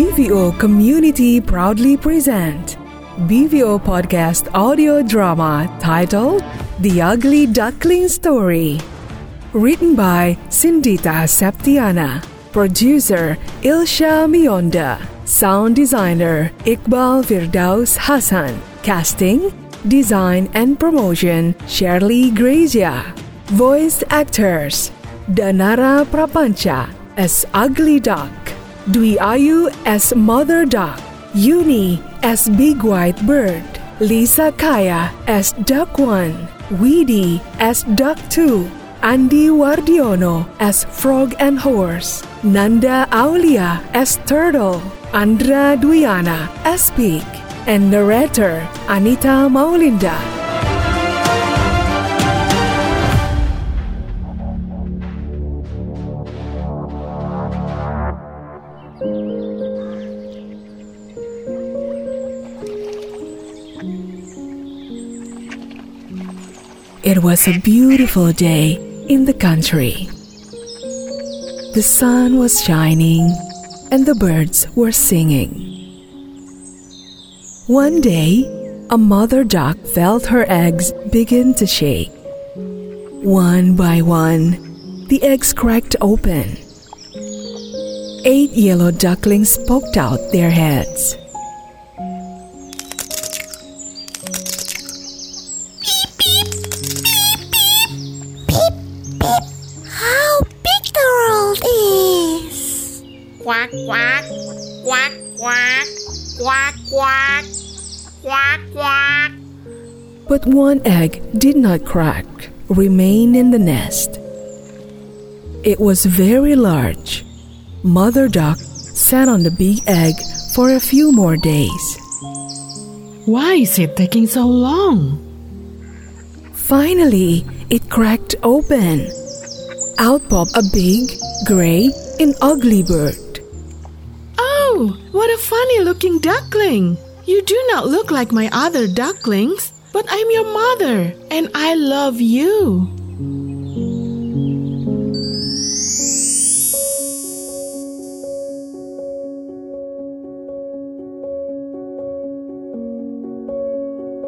BVO Community proudly present BVO Podcast audio drama titled The Ugly Duckling Story. Written by Sindita Septiana. Producer Ilsha Mionda. Sound designer Iqbal Firdaus Hassan. Casting, design and promotion Shirley Grazia. Voice actors Danara Prapancha as Ugly Duck. Dwi Ayu as Mother Duck, Uni as Big White Bird, Lisa Kaya as Duck 1, Weedy as Duck 2, Andy Wardiono as Frog and Horse, Nanda Aulia as Turtle, Andra Duyana as Pig, and narrator Anita Maulinda. It was a beautiful day in the country. The sun was shining and the birds were singing. One day, a mother duck felt her eggs begin to shake. One by one, the eggs cracked open. Eight yellow ducklings poked out their heads. Quack, quack, quack, quack, quack, quack, quack, quack. But one egg did not crack, remain in the nest. It was very large. Mother duck sat on the big egg for a few more days. Why is it taking so long? Finally, it cracked open. Out popped a big, gray, and ugly bird. What a funny looking duckling! You do not look like my other ducklings, but I'm your mother and I love you.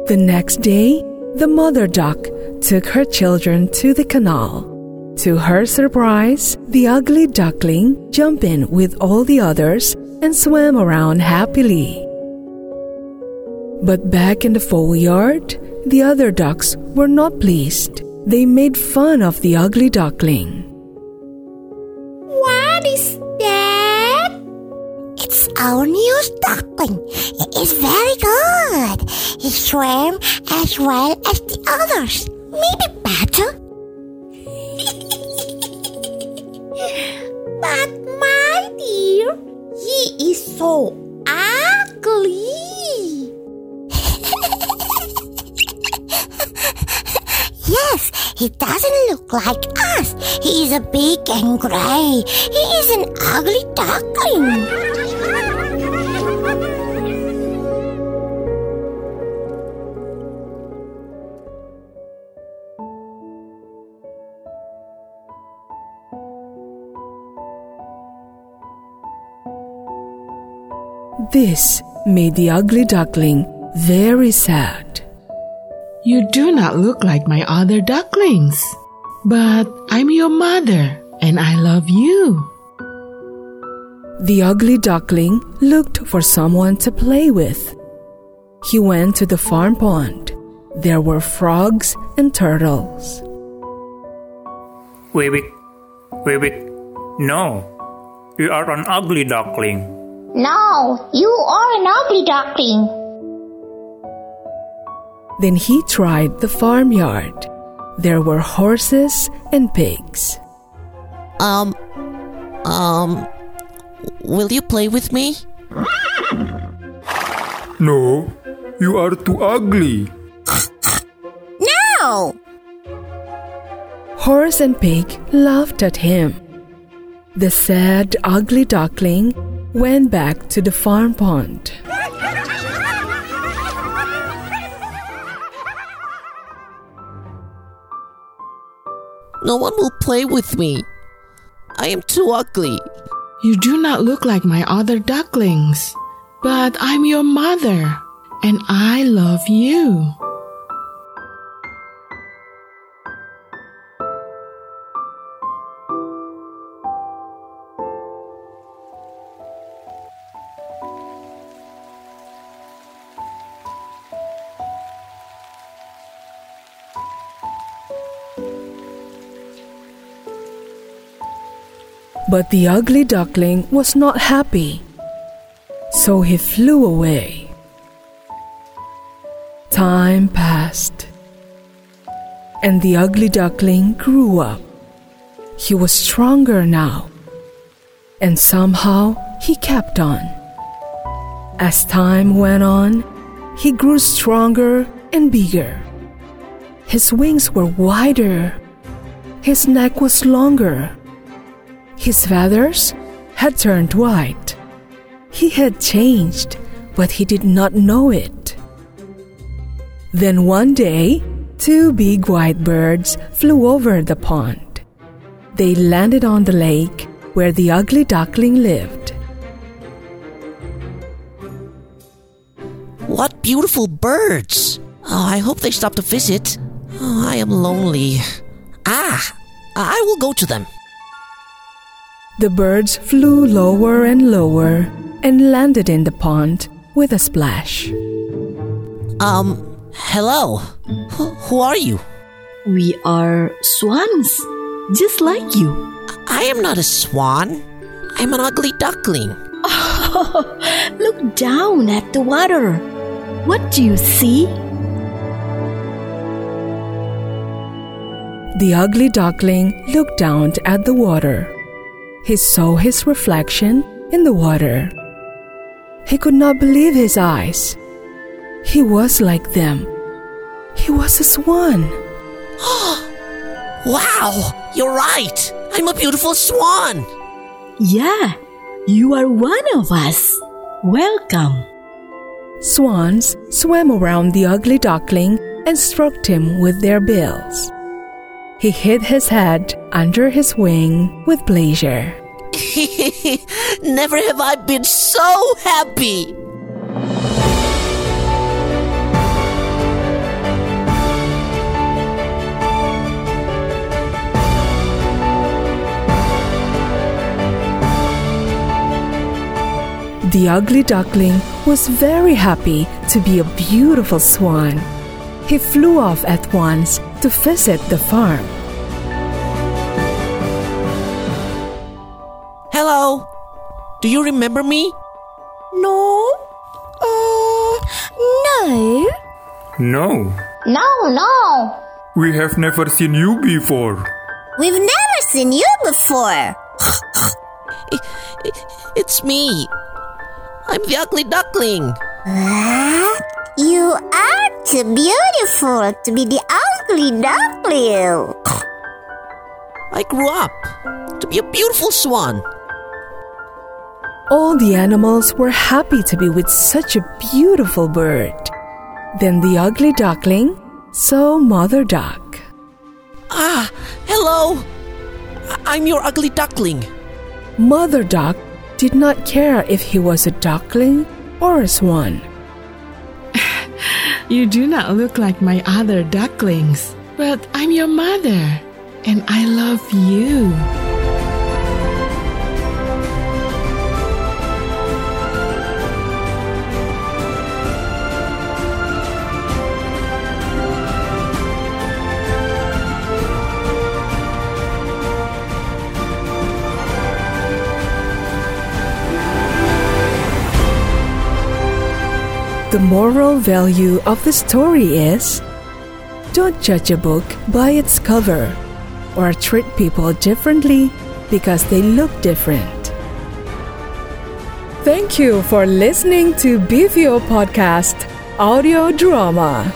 The next day, the mother duck took her children to the canal. To her surprise, the ugly duckling jumped in with all the others and swam around happily. But back in the foleyard, the other ducks were not pleased. They made fun of the ugly duckling. What is that? It's our new duckling. It is very good. He swam as well as the others. Maybe better. but so ugly. Yes, he doesn't look like us. He is a big and gray. He is an ugly duckling. This made the ugly duckling very sad. You do not look like my other ducklings, but I'm your mother and I love you. The ugly duckling looked for someone to play with. He went to the farm pond. There were frogs and turtles. Wibbit, Wibbit, no, you are an ugly duckling. No, you are an ugly duckling. Then he tried the farmyard. There were horses and pigs. Um, um, will you play with me? No, you are too ugly. No! Horse and pig laughed at him. The sad, ugly duckling went back to the farm pond. No one will play with me. I am too ugly. You do not look like my other ducklings, but I'm your mother, and I love you. But the ugly duckling was not happy, so he flew away. Time passed, and the ugly duckling grew up. He was stronger now, and somehow he kept on. As time went on, he grew stronger and bigger. His wings were wider, his neck was longer his feathers had turned white. He had changed, but he did not know it. Then one day, two big white birds flew over the pond. They landed on the lake where the ugly duckling lived. What beautiful birds! Oh, I hope they stop to visit. Oh, I am lonely. Ah, I will go to them. The birds flew lower and lower and landed in the pond with a splash. Um, hello. Wh- who are you? We are swans, just like you. I am not a swan. I'm an ugly duckling. Look down at the water. What do you see? The ugly duckling looked down at the water. He saw his reflection in the water. He could not believe his eyes. He was like them. He was a swan. Wow, you're right. I'm a beautiful swan. Yeah, you are one of us. Welcome. Swans swam around the ugly duckling and stroked him with their bills. He hid his head under his wing with pleasure. Never have I been so happy. The ugly duckling was very happy to be a beautiful swan. He flew off at once to visit the farm. Do you remember me? No? Uh, no. No, No, no. We have never seen you before. We've never seen you before. It's me. I'm the ugly duckling. What? You are too beautiful to be the ugly duckling. I grew up to be a beautiful swan. All the animals were happy to be with such a beautiful bird. Then the ugly duckling saw Mother Duck. Ah, hello. I- I'm your ugly duckling. Mother Duck did not care if he was a duckling or a swan. You do not look like my other ducklings, but I'm your mother, and I love you. The moral value of the story is don't judge a book by its cover or treat people differently because they look different. Thank you for listening to BVO Podcast Audio Drama.